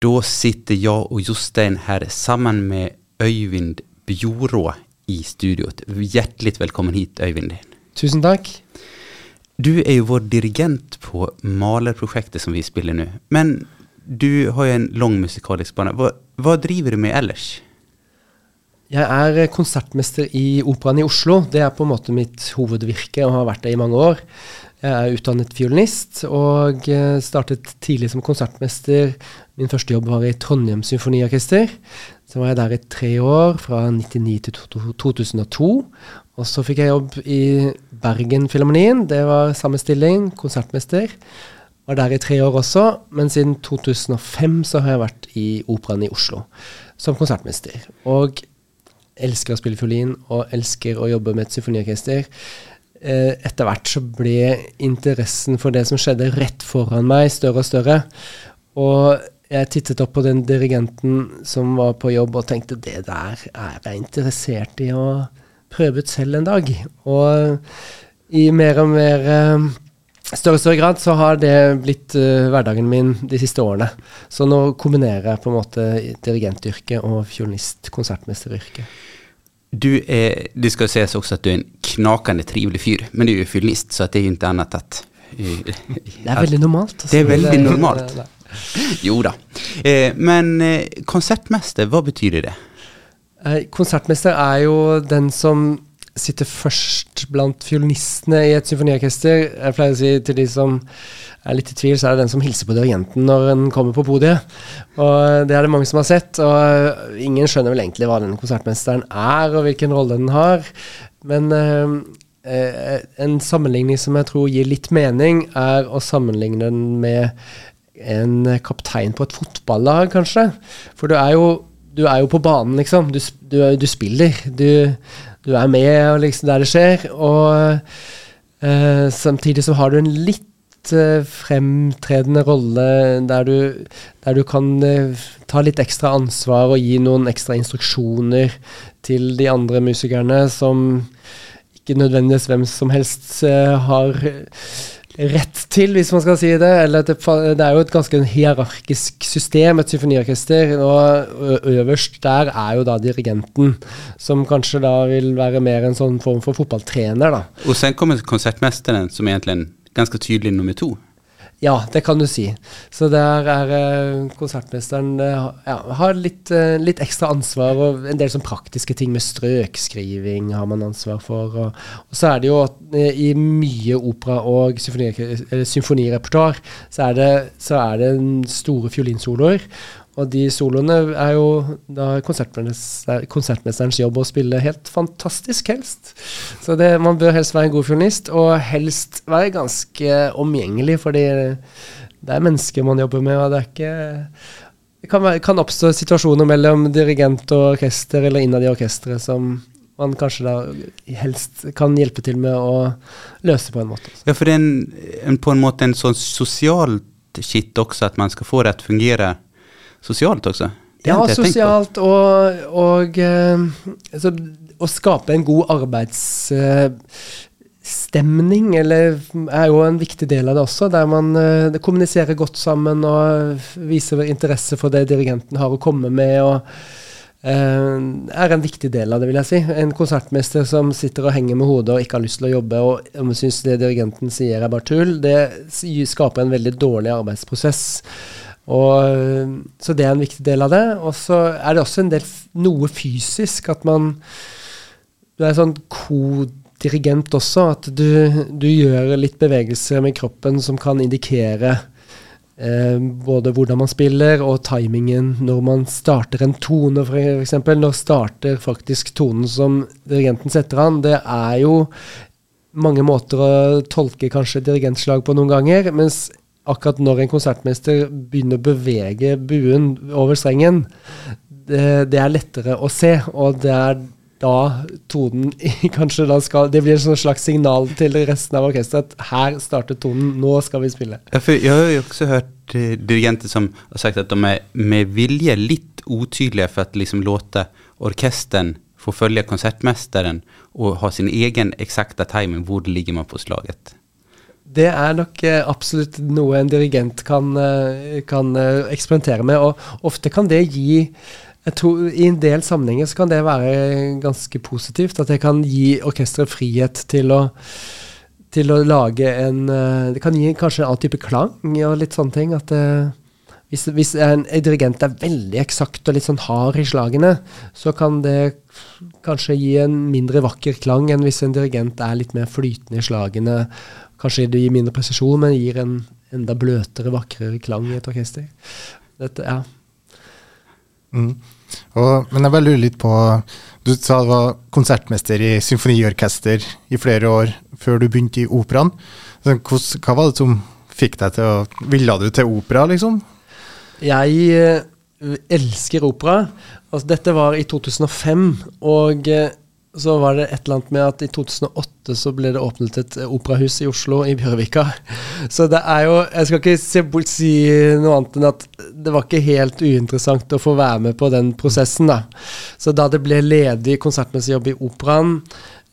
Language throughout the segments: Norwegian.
Da sitter jeg og Jostein her sammen med Øyvind Bjorå i studioet. Hjertelig velkommen hit, Øyvind. Tusen takk. Du er jo vår dirigent på malerprosjektet som vi spiller nå. Men du har jo en lang musikalisk bane. Hva, hva driver du med ellers? Jeg er konsertmester i Operaen i Oslo. Det er på en måte mitt hovedvirke og har vært det i mange år. Jeg er utdannet fiolinist og eh, startet tidlig som konsertmester. Min første jobb var i Trondheim Symfoniorkester. Så var jeg der i tre år, fra 1999 til 2002. Og så fikk jeg jobb i Bergen Filharmonien. Det var samme stilling, konsertmester. Var der i tre år også, men siden 2005 så har jeg vært i Operaen i Oslo som konsertmester. Og elsker å spille fiolin og elsker å jobbe med et symfoniorkester. Eh, etter hvert så ble interessen for det som skjedde rett foran meg, større og større. Og jeg tittet opp på den dirigenten som var på jobb, og tenkte det der er jeg interessert i å prøve ut selv en dag. Og i mer og mer uh, større og større grad så har det blitt uh, hverdagen min de siste årene. Så nå kombinerer jeg på en måte dirigentyrket og fiolinist-konsertmesteryrket. Du, er, det skal sies også at du er en knakende trivelig fyr, men du er jo fyllist så det det jo ikke annet annat att... det er veldig normalt. Det er veldig normalt. Jo da. Eh, men eh, konsertmester, hva betyr det? Eh, konsertmester er jo den som sitter først blant fiolinistene i et symfoniorkester. Jeg pleier å si til de som er litt i tvil, så er det den som hilser på dirigenten når den kommer på podiet. Og det er det mange som har sett. Og ingen skjønner vel egentlig hva den konsertmesteren er, og hvilken rolle den har. Men eh, eh en sammenligning som jeg tror gir litt mening, er å sammenligne den med en kaptein på et fotballag, kanskje. For du er jo, du er jo på banen, liksom. Du, du, du spiller. Du, du er med liksom, der det skjer. Og uh, samtidig så har du en litt uh, fremtredende rolle der du, der du kan uh, ta litt ekstra ansvar og gi noen ekstra instruksjoner til de andre musikerne som ikke nødvendigvis hvem som helst har rett til, hvis man skal si det. Eller det, er jo et ganske hierarkisk system, et symfoniorkester. Og øverst der er jo da dirigenten, som kanskje da vil være mer en sånn form for fotballtrener, da. Og sen kommer konsertmesteren, som egentlig er ganske tydelig nummer to. Ja, det kan du si. Så der er uh, konsertmesteren uh, ja, har litt, uh, litt, ekstra ansvar, og en del sånn praktiske ting med strøkskriving har man ansvar for. Og, og så er det jo i mye opera og symfonirepertoar så, så, er det store fiolinsoloer. Og de soloene er jo da konsertmesterens jobb å spille helt fantastisk, helst. Så det, man bør helst være en god fiolinist, og helst være ganske omgjengelig, fordi det er mennesker man jobber med, og det er ikke Det kan, være, kan oppstå situasjoner mellom dirigent og orkester, eller innad i orkesteret, som man kanskje da helst kan hjelpe til med å løse på en måte. Ja, for det er en, en, på en måte en sånn sosialt skitt også, at man skal få det til å fungere sosialt også. Det ja, sosialt og, og uh, altså, å skape en god arbeidsstemning uh, er jo en viktig del av det også, der man uh, kommuniserer godt sammen og viser interesse for det dirigenten har å komme med. og er en viktig del av det, vil jeg si. En konsertmester som sitter og henger med hodet og ikke har lyst til å jobbe, og syns det dirigenten sier er bare tull, det skaper en veldig dårlig arbeidsprosess. Og, så det er en viktig del av det. Og så er det også en del noe fysisk, at man Du er sånn kodirigent også, at du, du, gjør litt bevegelser med kroppen som kan indikere eh, både hvordan man spiller og timingen når man starter en tone, f.eks. Når starter faktisk tonen som dirigenten setter an? Det er jo mange måter å tolke kanskje dirigentslag på noen ganger, mens akkurat når en konsertmester begynner å bevege buen over strengen, det, det er lettere å se, og det er da tonen kanskje da skal Det blir et slags signal til resten av orkesteret at her starter tonen, nå skal vi spille. Ja, for jeg har jo også hørt uh, dirigenter som har sagt at de er med vilje litt utydelige for å liksom låte orkesteren få følge konsertmesteren og ha sin egen eksakte timing. Hvor ligger man på slaget? Det er nok eh, absolutt noe en dirigent kan, eh, kan eh, eksperimentere med, og ofte kan det gi jeg tror I en del sammenhenger så kan det være ganske positivt. At det kan gi orkesteret frihet til å, til å lage en Det kan gi kanskje en annen type klang og litt sånne ting. At det, hvis, hvis en, en, dirigent er veldig eksakt og litt sånn hard i slagene, så kan det kanskje gi en mindre vakker klang enn hvis en dirigent er litt mer flytende i slagene Kanskje det gir mindre presisjon, men gir en enda bløtere, vakrere klang i et orkester. Dette, ja. Mm. Og, men jeg bare lurer litt på Du sa du var konsertmester i symfoniorkester i flere år før du begynte i operaen. Hva var det som fikk deg til å Ville du til opera, liksom? Jeg eh, elsker opera. Altså, dette var i 2005, og eh, så var det et eller annet med at i 2008 så ble det åpnet et operahus i Oslo, i Bjørvika. Så det er jo Jeg skal ikke se, si noe annet enn at det var ikke helt uinteressant å få være med på den prosessen, da. Så da det ble ledig konsertmessig jobb i Operaen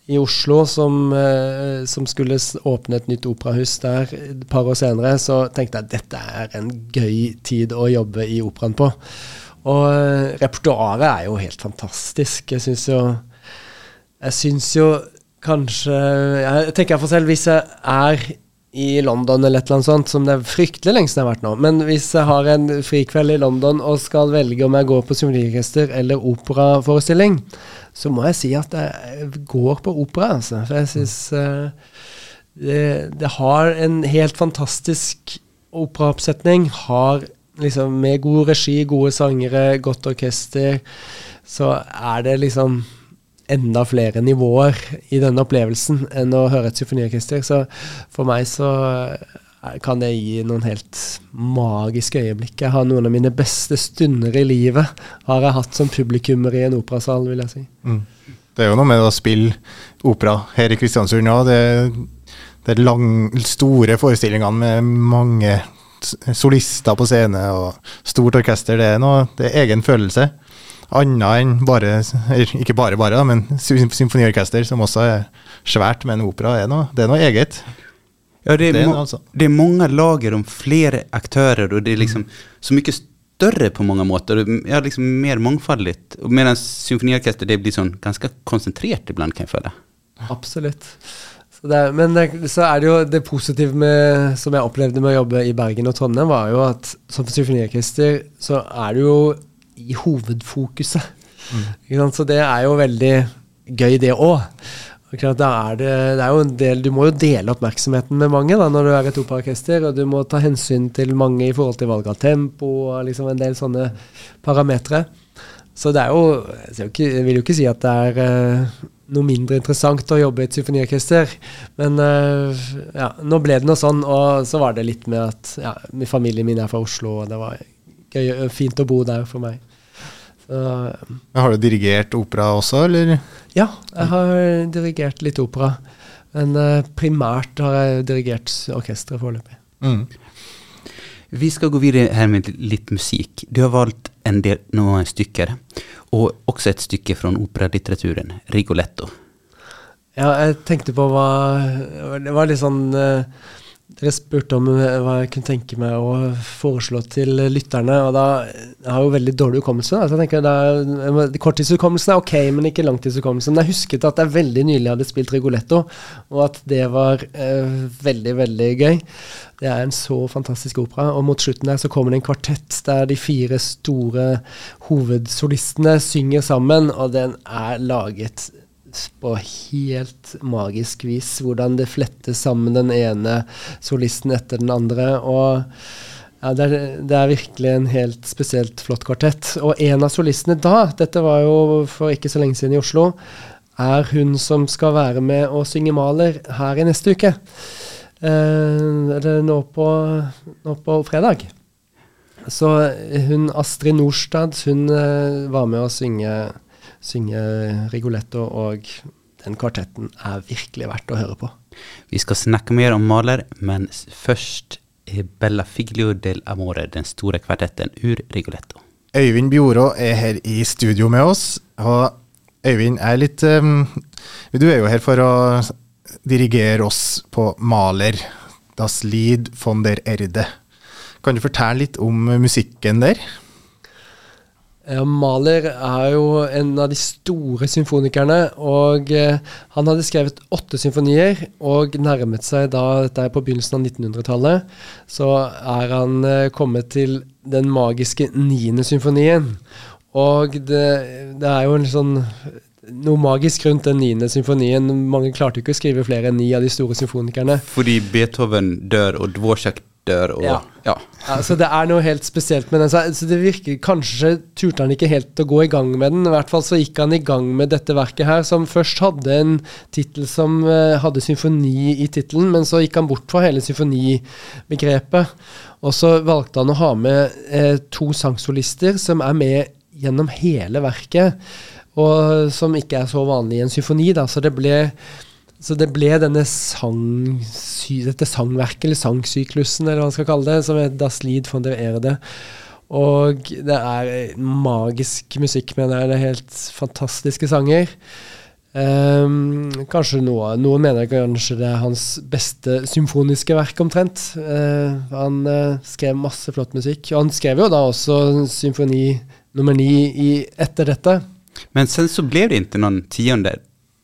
i Oslo, som, eh, som, skulle åpne et nytt operahus der et par år senere, så tenkte jeg at dette er en gøy tid å jobbe i operaen på. Og eh, repertoaret er jo helt fantastisk. Jeg syns jo jeg syns jo kanskje Jeg tenker for selv, hvis jeg er i London eller et eller annet sånt, som det er fryktelig lenge siden jeg har vært nå, men hvis jeg har en frikveld i London og skal velge om jeg går på symfoniorkester eller operaforestilling, så må jeg si at jeg går på opera, altså. For jeg syns uh, det, det, har en helt fantastisk operaoppsetning. Har liksom Med god regi, gode sangere, godt orkester, så er det liksom enda flere nivåer i denne opplevelsen enn å høre et symfoniorkester. Så for meg så eh, kan det gi noen helt magiske øyeblikk. Jeg har noen av mine beste stunder i livet har jeg hatt som publikummer i en operasal, vil jeg si. Mm. Det er jo noe med å spille opera her i Kristiansund òg. Det, det er lang, store forestillingene med mange solister på scene og stort orkester. Det er, noe, det er egen følelse annet enn bare Ikke bare, bare, da, men symfoniorkester, som også er svært, men opera er noe, det er noe eget. Ja, det er, det er, noe, altså. det er mange lager om flere aktører, og det er liksom så mye større på mange måter. Ja, liksom mer mangfoldig. Mens symfoniorkester det blir sånn ganske konsentrert iblant, kan jeg føle. Absolutt. Så er, men det, så er det jo det positive med, som jeg opplevde med å jobbe i Bergen og Trondheim, var jo at som symfoniorkester så er det jo i hovedfokuset. Mm. Så det er jo veldig gøy, det òg. Det, det, er jo en del, Du må jo dele oppmerksomheten med mange da, når du er et operaorkester, og du må ta hensyn til mange i forhold til valg av tempo og liksom en del sånne parametere. Så det er jo Jeg, vil jo ikke si at det er uh, noe mindre interessant å jobbe i et symfoniorkester, men uh, ja, nå ble det noe sånn, og så var det litt med at ja, familien min er fra Oslo, og det var gøy, fint å bo der for meg. Så, har du dirigert opera også, eller? Ja, jeg har dirigert litt opera. Men uh, primært har jeg dirigert orkesteret foreløpig. Mm. Vi skal gå videre her med litt musikk. Du har valgt en del noen stykker, og også et stykke fra operalitteraturen, 'Rigoletto'. Ja, jeg tenkte på hva Det var litt sånn uh, dere spurte om eh, hva jeg kunne tenke meg å foreslå til lytterne. og da, Jeg har jo veldig dårlig hukommelse. Altså jeg tenker Korttidshukommelsen er ok, men ikke langtidshukommelsen. Jeg husket at jeg veldig nylig hadde spilt Rigoletto, og at det var eh, veldig, veldig gøy. Det er en så fantastisk opera. Og mot slutten der så kommer det en kvartett der de fire store hovedsolistene synger sammen, og den er laget på helt magisk vis. Hvordan det fletter sammen den ene solisten etter den andre. og ja, det, er, det er, virkelig en helt spesielt flott kvartett. Og en av solistene da, dette var jo for ikke så lenge siden i Oslo, er hun som skal være med og synge Maler her i neste uke. Eh, eller nå på, nå på fredag. Så hun Astrid Nordstad, hun eh, var med å synge synge Rigoletto, og den kvartetten er virkelig verdt å høre på. Vi skal snakke mer om Maler, men først Bella Figlio del Amore, den store kvartetten ur Rigoletto. Øyvind Bjorå er her i studio med oss. og Øyvind er litt um, Du er jo her for å dirigere oss på Maler. Das Lied von der Erde. Kan du fortelle litt om musikken der? Ja, Mahler er jo en av de store symfonikerne. Og eh, han hadde skrevet åtte symfonier, og nærmet seg da Dette er på begynnelsen av 1900-tallet. Så er han eh, kommet til den magiske niende symfonien. Og det, det er jo en sånn noe magisk rundt den niende symfonien. Mange klarte ikke å skrive flere enn ni av de store symfonikerne. Fordi Beethoven dør, og Dvorak dør, og ja. ja. ja. Så det er noe helt spesielt med den. Så det virker Kanskje turte han ikke helt å gå i gang med den. I hvert fall så gikk han i gang med dette verket her, som først hadde en tittel som uh, hadde symfoni i tittelen, men så gikk han bort fra hele symfonibegrepet. Og så valgte han å ha med uh, to sangsolister som er med gjennom hele verket og som ikke er så vanlig i en symfoni. Da. Så det ble, så det ble denne sang, dette sangverket, eller sangsyklusen, eller hva man skal kalle det, som er Das Lied von der Erde. Og det er magisk musikk, mener jeg. Det er helt fantastiske sanger. Um, kanskje noe, Noen mener kanskje det er hans beste symfoniske verk, omtrent. Uh, han uh, skrev masse flott musikk. Og han skrev jo da også symfoni nummer ni etter dette. Men sen så ble det ikke noen tiende.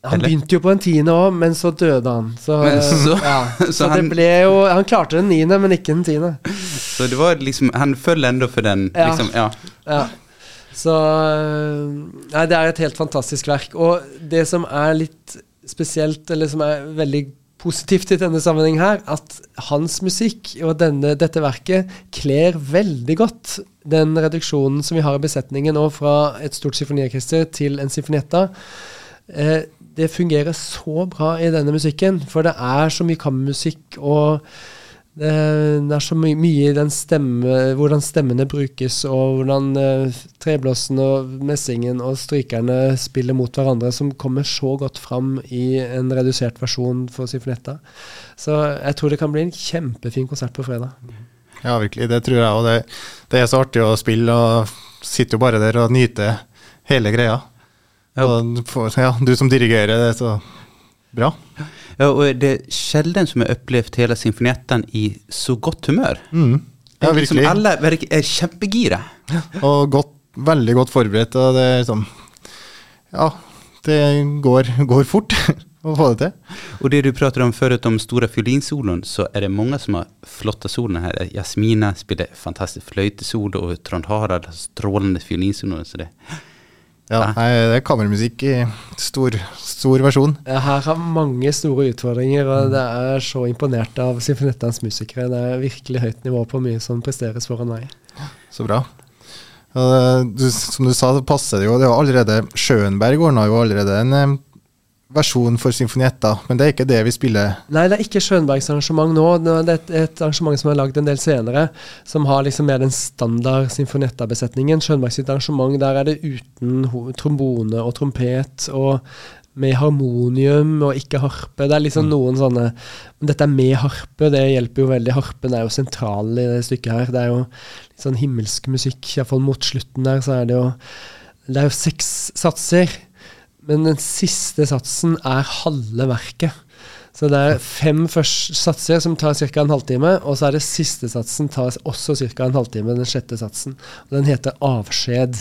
Han eller? begynte jo på en tiende òg, men så døde han. Så, så, ja, så, så han, det ble jo Han klarte den niende, men ikke den tiende. Så det var liksom Han følger enda for den, ja. liksom. Ja. ja. Så Nei, det er et helt fantastisk verk. Og det som er litt spesielt, eller som er veldig positivt i denne sammenheng her, at hans musikk og denne, dette verket kler veldig godt den reduksjonen som vi har i besetningen nå fra et stort symfoniorkester til en symfonietta. Eh, det fungerer så bra i denne musikken, for det er så mye kammermusikk og det, det, er så my mye i den stemme, hvordan stemmene brukes, og hvordan uh, treblåsen og messingen og strykerne spiller mot hverandre, som kommer så godt fram i en redusert versjon for Sifonetta. Så jeg tror det kan bli en kjempefin konsert på fredag. Ja, virkelig. Det tror jeg. Og det, det er så artig å spille, og sitter jo bare der og nyter hele greia. Ja. For, ja, du som dirigerer, det er så bra. Ja, og det er sjelden som jeg har opplevd hele symfonietten i så godt humør. Mm. Ja, liksom virkelig. Alle er kjempegira. Ja. Og godt, veldig godt forberedt. Og det er liksom Ja, det går, går fort å få det til. Og det du prater om før, om store fiolinsoloen, så er det mange som har flotte solene her. Jasmina spiller fantastisk fløytesolo, og Trond Harald har strålende fiolinsolo. Så det ja, nei, det er kammermusikk i stor, stor versjon. Her har mange store utfordringer, og det er så imponert av Sinfonettans musikere. Det er virkelig høyt nivå på mye som presteres foran meg. Så bra. Du, som du sa, det passer det jo. Det var allerede Schönberg ordna jo allerede en eh, versjon for symfonietta, men det er ikke det vi spiller. Nei, det er ikke Schönbergs arrangement nå. Det er et, et arrangement som er lagd en del senere, som har liksom mer den standard symfonietta-besetningen. Schönbergs arrangement, der er det uten trombone og trompet og med harmonium og ikke harpe. Det er liksom mm. noen sånne Men dette er med harpe, det hjelper jo veldig. Harpen er jo sentral i det stykket her. Det er jo litt sånn himmelsk musikk, iallfall mot slutten der, så er det jo Det er jo seks satser. Men den siste satsen er halve verket. Så det er fem satser som tar ca. en halvtime, og så er det siste satsen tar også ca. en halvtime, den sjette satsen. Og den heter avskjed.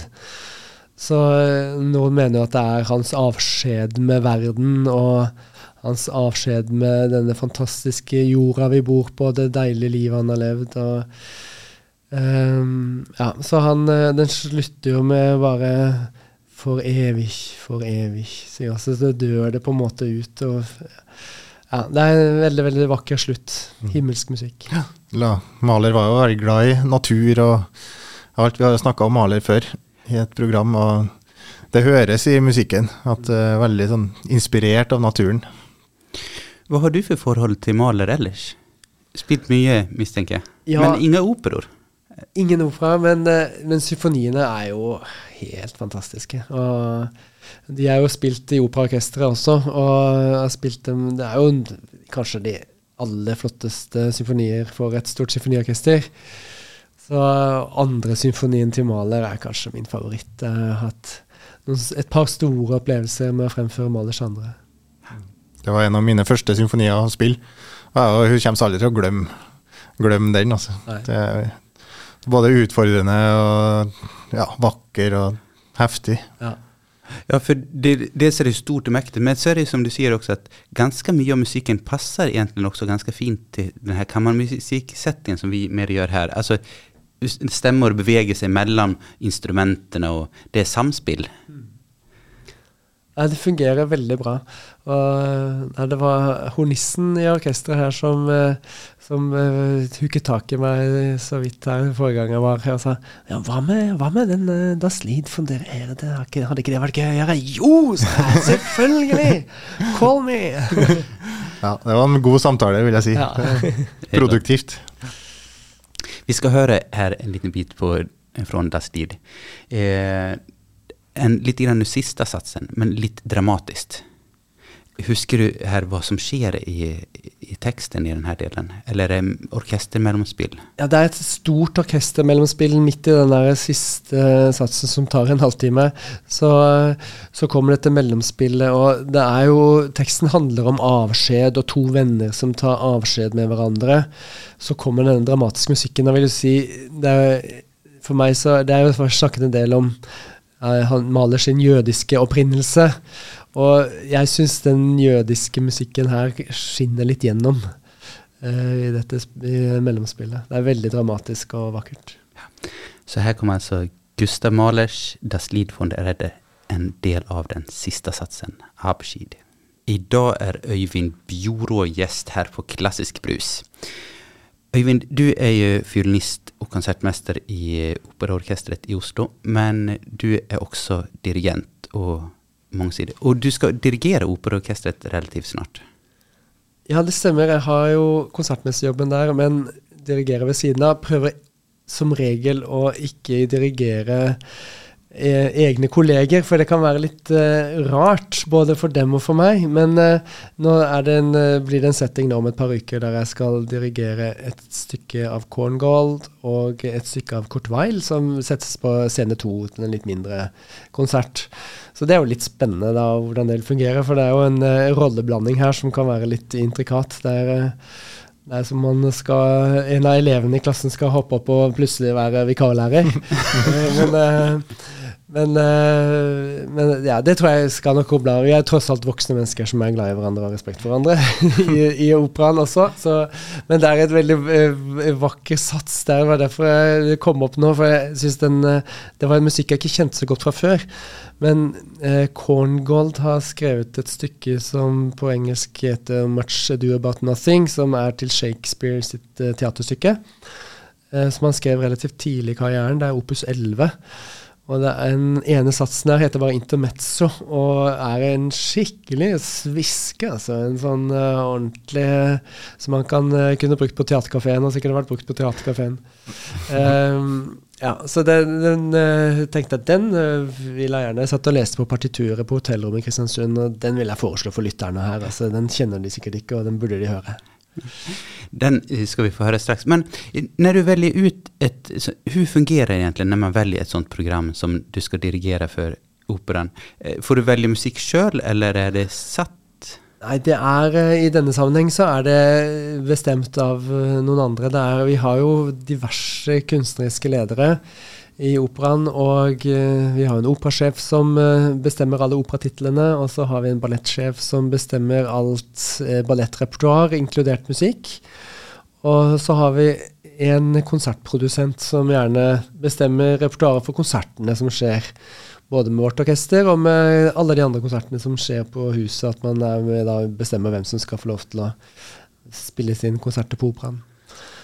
Så eh, noen mener jo at det er hans avskjed med verden, og hans avskjed med denne fantastiske jorda vi bor på, det deilige livet han har levd. og um, ja, Så han, eh, den slutter jo med bare for evig, for evig. Så, ja, så dør det på en måte ut. Og, ja, det er en veldig veldig vakker slutt. Mm. Himmelsk musikk. Ja. La, Maler var jo veldig glad i natur og alt. Vi har snakka om Maler før i et program, og det høres i musikken at det er veldig sånn inspirert av naturen. Hva har du for forhold til Maler ellers? Spilt mye, mistenker jeg. Ja, men ingen operaer? Ingen opera, men, eh, men symfoniene er jo helt fantastiske. Og de er jo spilt i operaorkesteret også, og har spilt dem Det er jo kanskje de aller flotteste symfonier for et stort symfoniorkester. Så andre symfonien til Mahler er kanskje min favoritt. Jeg har hatt et par store opplevelser med å fremføre Mahlers andre. Det var en av mine første symfonier å spille. Og hun kommer aldri til å glemme, glemme den. Altså. Det er både utfordrende og ja, vakker og heftig. Ja. Ja, for det, dels er det stort og mektig, men så er det som du sier også at ganske mye av musikken passer egentlig også ganske fint til den här kammarmusiksettingen som vi mer gjør her. Altså, stemmer beveger seg mellom instrumentene, og det er samspill. Mm. Ja, det fungerer veldig bra. Og, nei, det var hornissen i orkesteret her som, eh, som uh, hooket tak i meg så vidt her forrige gang jeg var her og sa ja, hva med, hva med den uh, Das Lied von der Erde? Hadde ikke det vært gøy å gjøre? Jo, selvfølgelig! Call me! ja, det var en god samtale, vil jeg si. Ja. Produktivt. Vi skal høre her en liten bit på, fra Das Lied. Eh, en, litt i den siste satsen, men litt dramatisk. Husker du her hva som skjer i, i teksten i denne delen? Eller er det orkestermellomspill? Ja, det er et stort orkestermellomspill midt i den der siste satsen som tar en halvtime. Så, så kommer dette mellomspillet, og det er jo Teksten handler om avskjed og to venner som tar avskjed med hverandre. Så kommer denne dramatiske musikken. Da vil du si det er, For meg så Det er jo snakket en del om han maler sin jødiske opprinnelse. Og jeg syns den jødiske musikken her skinner litt gjennom uh, i dette i mellomspillet. Det er veldig dramatisk og vakkert. Ja. Så her kommer altså Gustav Mahlers 'Das Lied von der Redde', en del av den siste satsen, 'Abschied'. I dag er Øyvind Bjorå gjest her på Klassisk brus. Øyvind, du er jo fiolinist og konsertmester i Operaorkesteret i Oslo, men du er også dirigent og mangesidig. Og du skal dirigere Operaorkesteret relativt snart. Ja, det stemmer. Jeg har jo konsertmesterjobben der, men dirigerer ved siden av. Prøver som regel å ikke dirigere egne kolleger, for det kan være litt eh, rart både for dem og for meg. Men eh, nå det en, eh, blir det en setting nå om et par uker der jeg skal dirigere et stykke av Corngold og et stykke av Kortweil som settes på scene to, en litt mindre konsert. Så det er jo litt spennende da, hvordan det fungerer, for det er jo en uh, rolleblanding her som kan være litt intrikat. Er, uh, det er som man skal, en av elevene i klassen skal hoppe opp og plutselig være vikarlærer. Men men, uh, men, ja, det tror jeg skal nok koble av. Vi er tross alt voksne mennesker som er glad i hverandre og har respekt for hverandre i, i operaen også. Så, men det er et veldig uh, vakker sats der. Det var derfor jeg kom opp nå. For jeg synes den, uh, det var en musikk jeg ikke kjente så godt fra før. Men Corngold har skrevet et stykke som på engelsk heter 'Much Ado About Nothing', som er til Shakespeare sitt teaterstykke. som han skrev relativt tidlig i karrieren. Det er opus 11. Og den ene satsen der heter bare intermezzo, og er en skikkelig sviske. altså En sånn uh, ordentlig Som man kan uh, kunne brukt på teaterkafeen. og sikkert vært brukt på teaterkafeen. Um, ja, så den, den uh, tenkte at den vil jeg gjerne satt og leste på partituret på hotellrommet i Kristiansund, og den vil jeg foreslå for lytterne her. altså Den kjenner de sikkert ikke, og den burde de høre. Den eh, skal vi få høre straks. Men eh, når du velger ut et Hvordan fungerer egentlig når man velger et sånt program som du skal dirigere for operaen? Eh, får du velge musikk sjøl, eller er det satt? Nei, det er I denne sammenheng så er det bestemt av noen andre. Er, vi har jo diverse kunstneriske ledere i operaen. Og uh, vi har en operasjef som bestemmer alle operatitlene. Og så har vi en ballettsjef som bestemmer alt ballettrepertoar, inkludert musikk. Og så har vi en konsertprodusent som gjerne bestemmer repertoaret for konsertene som skjer. Både med vårt orkester og med alle de andre konsertene som skjer på huset. At man med, da, bestemmer hvem som skal få lov til å spille sin konserter på operaen.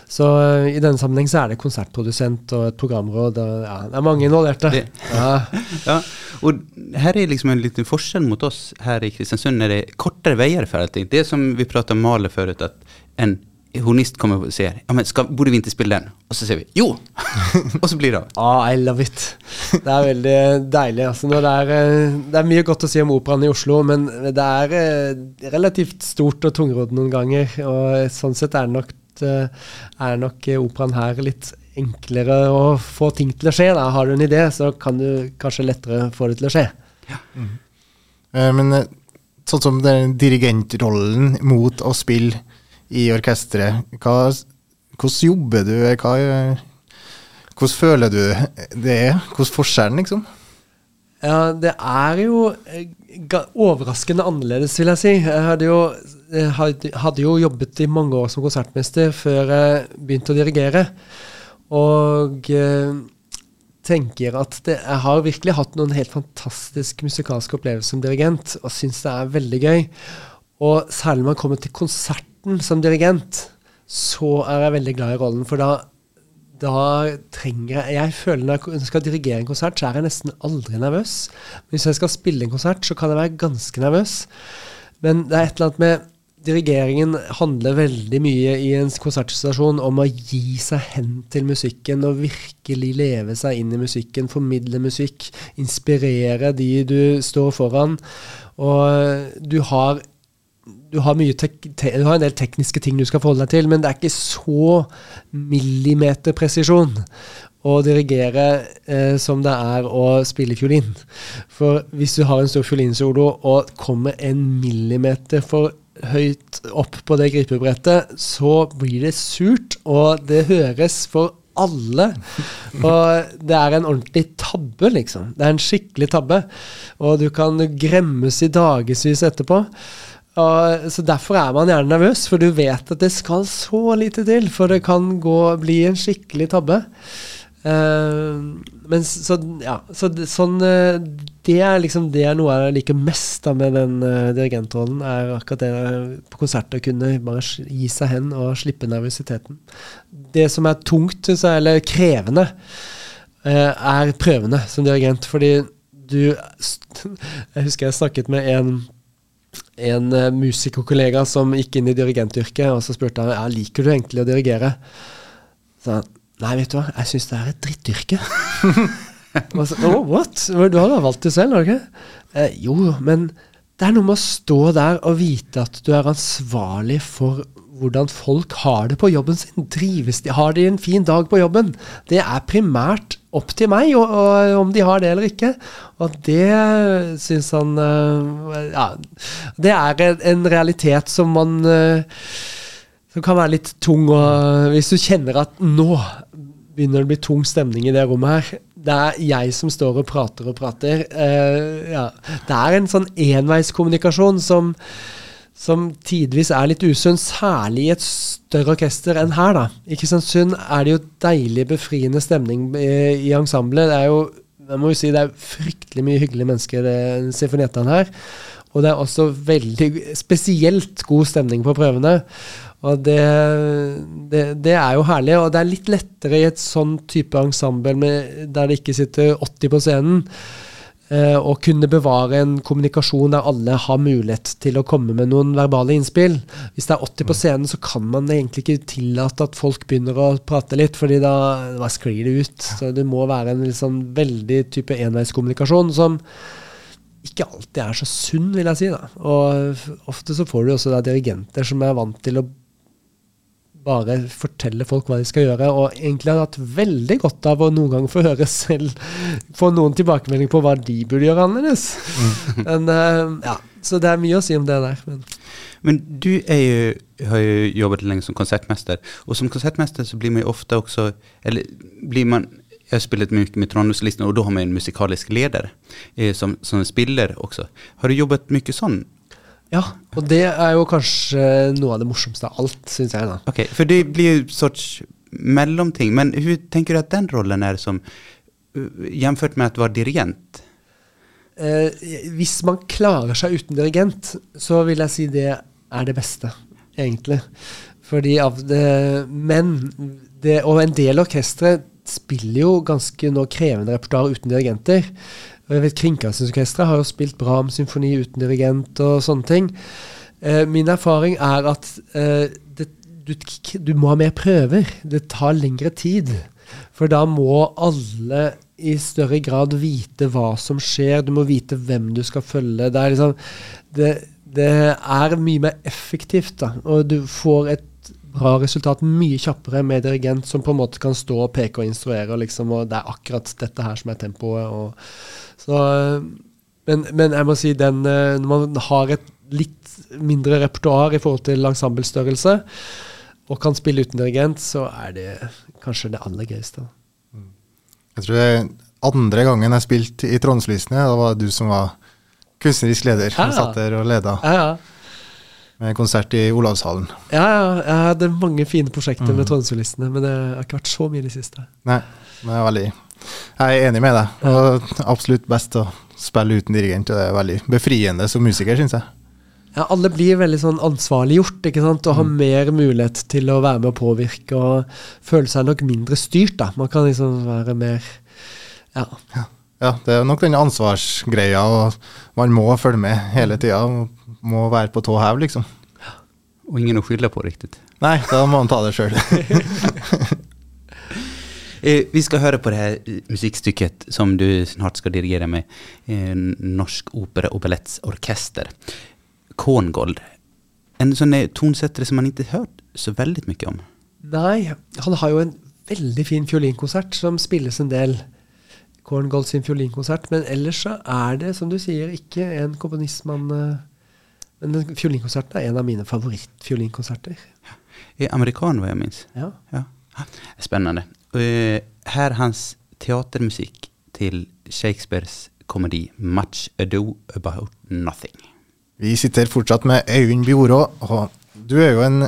Så uh, i denne sammenheng så er det konsertprodusent og et programråd. Og, ja, det er mange involverte. Ja. ja. Og her er liksom en liten forskjell mot oss her i Kristiansund. er det kortere veier for allting. Det som vi prata om Male før, at en hornist kommer og sier ja, men skal, burde vi ikke spille den? Og så sier vi jo! og så blir det av. Ah, I love it. Det er veldig deilig. Altså, det, er, eh, det, er, mye godt å si om operaen i Oslo, men det er eh, relativt stort og tungrodd noen ganger. Og sånn sett er nok Eh, er nok operaen her litt enklere å få ting til å skje. Da. Har du en idé, så kan du kanskje lettere få det til å skje. Ja. Mm. Men sånn som den dirigentrollen mot å spille i orkesteret. hvordan jobber du? Hva, hvordan føler du det er? Hvordan forskjellen, liksom? Ja, det er jo eh, overraskende annerledes, vil jeg si. Jeg hadde jo, jeg hadde jo jobbet i mange år som konsertmester før jeg begynte å dirigere. Og eh, tenker at det, jeg har virkelig hatt noen helt fantastiske musikalske opplevelser som dirigent, og syns det er veldig gøy. Og særlig når man kommer til konserten som dirigent, så er jeg veldig glad i rollen. For da, da trenger jeg Jeg føler når jeg skal dirigere en konsert, så er jeg nesten aldri nervøs. Men hvis jeg skal spille en konsert, så kan jeg være ganske nervøs. Men det er et eller annet med dirigeringen handler veldig mye i en konsertsituasjon om å gi seg hen til musikken og virkelig leve seg inn i musikken, formidle musikk, inspirere de du står foran. Og du har, du har, du har en del tekniske ting du skal forholde deg til, men det er ikke så millimeterpresisjon å dirigere eh, som det er å spille fiolin. For hvis du har en stor fiolinsolo og kommer en millimeter for høyt opp på det gripebrettet, så blir det surt, og det høres for alle. Og det er en ordentlig tabbe, liksom. Det er en skikkelig tabbe. Og du kan gremmes i dagevis etterpå. Og, så Derfor er man gjerne nervøs, for du vet at det skal så lite til. For det kan gå, bli en skikkelig tabbe. Uh, men så, ja, så sånn uh, Det er liksom det er noe jeg liker mest da med den uh, dirigentrollen. Er akkurat det på konserter å kunne bare gi seg hen og slippe nervøsiteten. Det som er tungt, eller krevende, er prøvene som dirigent. Fordi du Jeg husker jeg snakket med en en musikerkollega som gikk inn i dirigentyrket, og så spurte han ja, liker du egentlig å dirigere. Så han Nei, vet du hva, jeg syns det er et drittyrke. så, oh, what? Du har da valgt det selv, har du ikke? Eh, jo, men det er noe med å stå der og vite at du er ansvarlig for hvordan folk har det på jobben sin. Drives de? Har de en fin dag på jobben? Det er primært opp til meg og, og, om de har det eller ikke. Og det syns han uh, Ja, det er en realitet som man uh, som kan være litt tung. Og hvis du kjenner at nå begynner det å bli tung stemning i det rommet her. Det er jeg som står og prater og prater. Uh, ja. Det er en sånn enveiskommunikasjon som, som tidvis er litt usunn, særlig i et større orkester enn her. da. I Kristiansund er det jo deilig, befriende stemning i, i ensemblet. Det er jo jeg må jo si det er fryktelig mye hyggelige mennesker, det symfoniettene her. Og det er også veldig spesielt god stemning på prøvene. Og det, det, det, er jo herlig. Og det er litt lettere i et sånn type ensemble med, der det ikke sitter 80 på scenen, eh, å kunne bevare en kommunikasjon der alle har mulighet til å komme med noen verbale innspill. Hvis det er 80 på scenen, så kan man egentlig ikke tillate at folk begynner å prate litt, fordi da, da sklir det ut. Så det må være en liksom veldig type enveiskommunikasjon som ikke alltid er så sunn, vil jeg si. da. Og ofte så får du også da dirigenter som er vant til å bare fortelle folk hva de skal gjøre, og egentlig har jeg hatt veldig godt av å noen ganger få høre selv Få noen tilbakemelding på hva de burde gjøre annerledes. Mm. Men, uh, ja, så det er mye å si om det der. Men, men du jo, har jo jobbet lenge som konsertmester, og som konsertmester så blir man jo ofte også Eller blir man jeg har spilt mye med Trondheimslisten, og da har man en musikalisk leder eh, som, som spiller også. Har du jobbet mye sånn ja, og det er jo kanskje noe av det morsomste av alt, syns jeg. da. Ok, For det blir jo sorts mellomting. Men hvordan tenker du at den rollen er som Jamført med at du var dirigent? Eh, hvis man klarer seg uten dirigent, så vil jeg si det er det beste, egentlig. Fordi av det Men det, Og en del orkestre spiller jo ganske nå krevende repertoar uten dirigenter. Og jeg vet Kringkastingsorkesteret har jo spilt Brahms-symfoni uten dirigent og sånne ting. Eh, min erfaring er at eh, det, du, du, må ha mer prøver. Det tar lengre tid. For da må alle i større grad vite hva som skjer. Du må vite hvem du skal følge. Det er, liksom, det, det er mye mer effektivt, da. Og du får et bra resultat mye kjappere med dirigent som på en måte kan stå og peke og instruere, liksom, og det er akkurat dette her som er tempoet. og så, men, men, jeg må si den, eh, når man har et litt mindre repertoar i forhold til ensemblestørrelse, og kan spille uten dirigent, så er det kanskje det aller gøyeste. Jeg tror det er andre gangen jeg spilte i Trondslysene, da var det du som var kunstnerisk leder. Ja, og leda. Ja, ja. Med konsert i Olavshallen. Ja, ja. Jeg hadde mange fine prosjekter mm. med Trondsolistene, men det har ikke vært så mye i det siste. Nei, men jeg er veldig Jeg er enig med deg. Og absolutt best å spille uten dirigent. Og det er veldig befriende som musiker, syns jeg. Ja, alle blir veldig sånn ansvarliggjort ikke sant? og har mm. mer mulighet til å være med og påvirke og føle seg nok mindre styrt. da. Man kan liksom være mer ja. ja. ja det er nok den ansvarsgreia, og man må følge med hele tida. Må være på tå hev, liksom. Og ingen å skylde på, riktig. Nei, da må man ta det sjøl. Eh, vi skal høre på det her musikkstykket som du snart skal dirigere med eh, Norsk Opera og Balletts Orkester. Korngold. En sånn tonsetter som man ikke har hørt så veldig mye om. Nei, han har jo en veldig fin fiolinkonsert som spilles en del. Korngold sin fiolinkonsert. Men ellers så er det, som du sier, ikke en komponist man uh, Men den fiolinkonserten er en av mine favorittfiolinkonserter. I Amerikaner, jeg minst. Ja. ja. Spennende. Uh, her hans teatermusikk til Shakespeares komedi 'Much Ado About Nothing'. Vi sitter fortsatt med Øyvind Bjorå, og du er jo en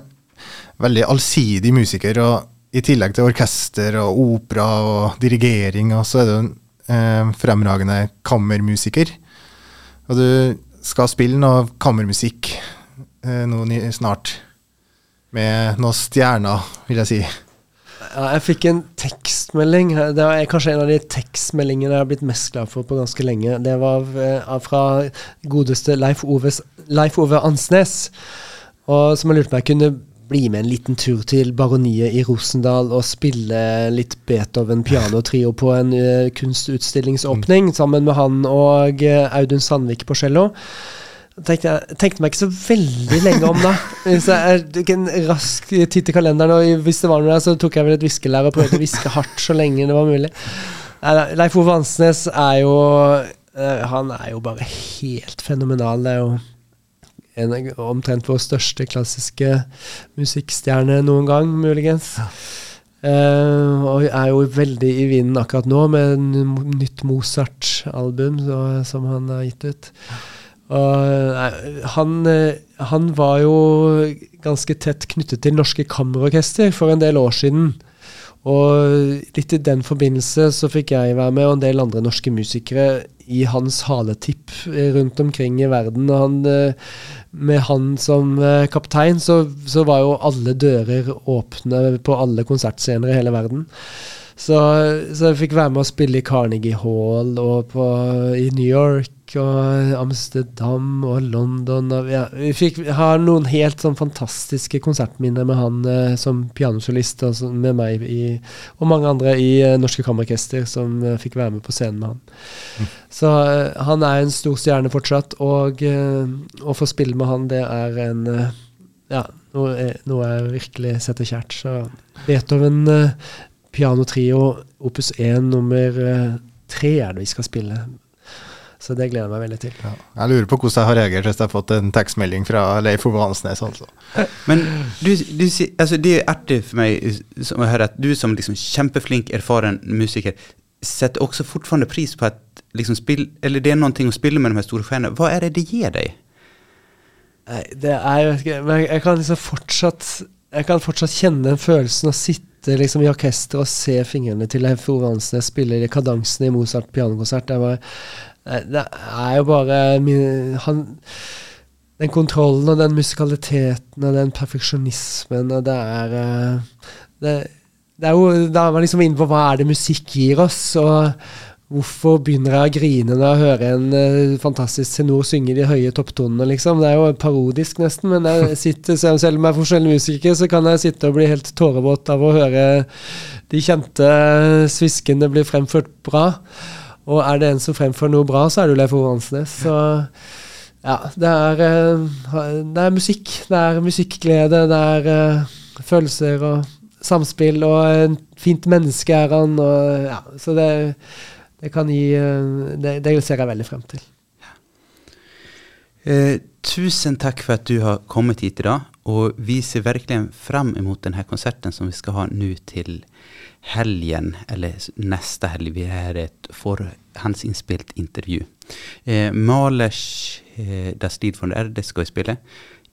veldig allsidig musiker. og I tillegg til orkester og opera og dirigering, så er du en eh, fremragende kammermusiker. Og du skal spille noe kammermusikk eh, nå snart. Med noen stjerner, vil jeg si. Ja, jeg fikk en tekstmelding. Det er kanskje en av de tekstmeldingene jeg har blitt mest glad for på ganske lenge. Det var eh, fra godeste Leif Ove, Leif Ove Ansnes, og som jeg lurte på om jeg kunne bli med en liten tur til Baroniet i Rosendal og spille litt Beethoven pianotrio på en uh, kunstutstillingsåpning mm. sammen med han og uh, Audun Sandvik på cello. Tenkte jeg tenkte meg ikke så veldig lenge om da. Hvis jeg tok en rask titt i kalenderen, og hvis det var noe der, så tok jeg vel et viskelær og prøvde å hviske hardt så lenge det var mulig. Leif Ove Ansnes er jo uh, Han er jo bare helt fenomenal. Det er jo en, omtrent vår største klassiske musikkstjerne noen gang, muligens. Ja. Uh, og er jo veldig i vinden akkurat nå med en nytt Mozart-album som han har gitt ut. Og nei, han, uh, han, var jo ganske tett knyttet til Norske Kammerorkester for en del år siden. Og litt i den forbindelse så fikk jeg være med, og en del andre norske musikere, i hans haletipp rundt omkring i verden. Og han, eh, med han som eh, kaptein, så, så, var jo alle dører åpne på alle konsertscener i hele verden. Så, så, jeg fikk være med å spille i Carnegie Hall og på, i New York og Amsterdam og London. Og, ja, vi fikk har noen helt sånn fantastiske konsertminner med han eh, som pianosolist og så, med meg i, og mange andre i eh, Norske Kammerorkester som eh, fikk være med på scenen med han. Mm. Så eh, han er en stor stjerne fortsatt, og eh, å få spille med han, det er en eh, ja, noe, noe jeg virkelig setter kjært. Så Beethoven pianotrio opus 1 nummer tre er det vi skal spille. Så det gleder jeg meg veldig til. Ja. Jeg lurer på hvordan jeg har reagert hvis jeg har fått en tekstmelding fra Leif Ove Hansnes. Altså. Men du, du, altså, det er artig for meg som å høre at du som liksom kjempeflink, erfaren musiker setter også fortfarande pris på at liksom spill, eller det er noe å spille med de her store stjernene. Hva er det det gir deg? Nei, det er jo men jeg kan liksom fortsatt Jeg kan fortsatt kjenne den følelsen å sitte liksom i orkesteret og se fingrene til Leif Ove Hansnes spille i kadansen i Mozart pianokonsert. Det, var, det er jo bare han, Den kontrollen og den musikaliteten og den perfeksjonismen og det er eh, det, det er jo, Da er man liksom inne på hva er det musikk gir oss. og Hvorfor begynner jeg å grine når jeg hører en uh, fantastisk tenor synge de høye topptonene, liksom? Det er jo parodisk, nesten, men jeg sitter, selv om jeg er forskjellig musiker, så kan jeg sitte og bli helt tårevåt av å høre de kjente sviskene bli fremført bra. Og er det en som fremfører noe bra, så er det jo Leif Ove Hansnes. Så ja, det er, uh, det er musikk. Det er musikkglede, det er uh, følelser og samspill, og en fint menneske er han, og ja, så det det, kan gi, eh, det, det ser jeg veldig frem til. Eh, tusen takk for at du har kommet hit i dag. Og vi ser virkelig frem imot denne konserten som vi skal ha nå til helgen, eller neste helg. Vi har et forhåndsinnspilt intervju. Eh, Malers eh, Das Lied von Erde skal vi spille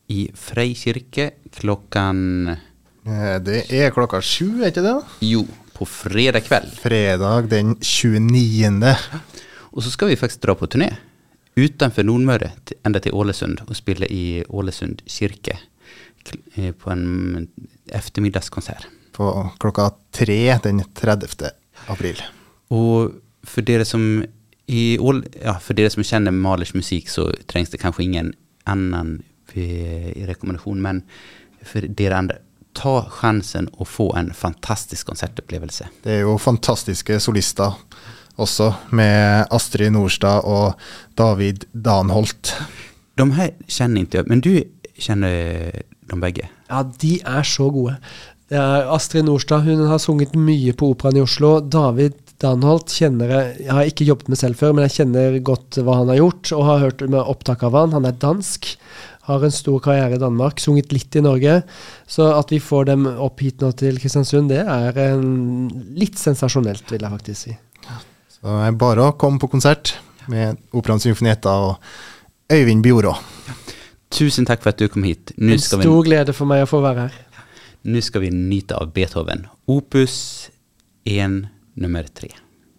i Frei kirke klokken eh, Det er klokka sju, er ikke det? Jo, på fredag kveld. Fredag den 29. Og så skal vi faktisk dra på turné utenfor Nordmøre, enda til Ålesund, og spille i Ålesund kirke eh, på en ettermiddagskonsert. På klokka tre den 30. april. Og for dere som i, ja, for dere som kjenner Malers musikk, så trengs det kanskje ingen annen rekommendasjon, men for dere andre ta sjansen å få en fantastisk konsertopplevelse. Det er jo fantastiske solister også, med Astrid Nordstad og David Danholt. De her kjenner ikke jeg, men du kjenner de begge? Ja, de er så gode. Astrid Nordstad hun har sunget mye på Operaen i Oslo. David Danholt kjenner jeg Jeg har ikke jobbet med selv før, men jeg kjenner godt hva han har gjort, og har hørt med opptak av han. Han er dansk, har en stor karriere i Danmark, sunget litt i Norge. Så at vi får dem opp hit nå til Kristiansund, det er en, litt sensasjonelt, vil jeg faktisk si. Så det er bare å komme på konsert med Operaen Symfonietta og Øyvind Bjorå. Tusen takk for at du kom hit. Nå en stor vi... glede for meg å få være her. Nå skal vi nyte av Beethoven. Opus 1 nummer tre.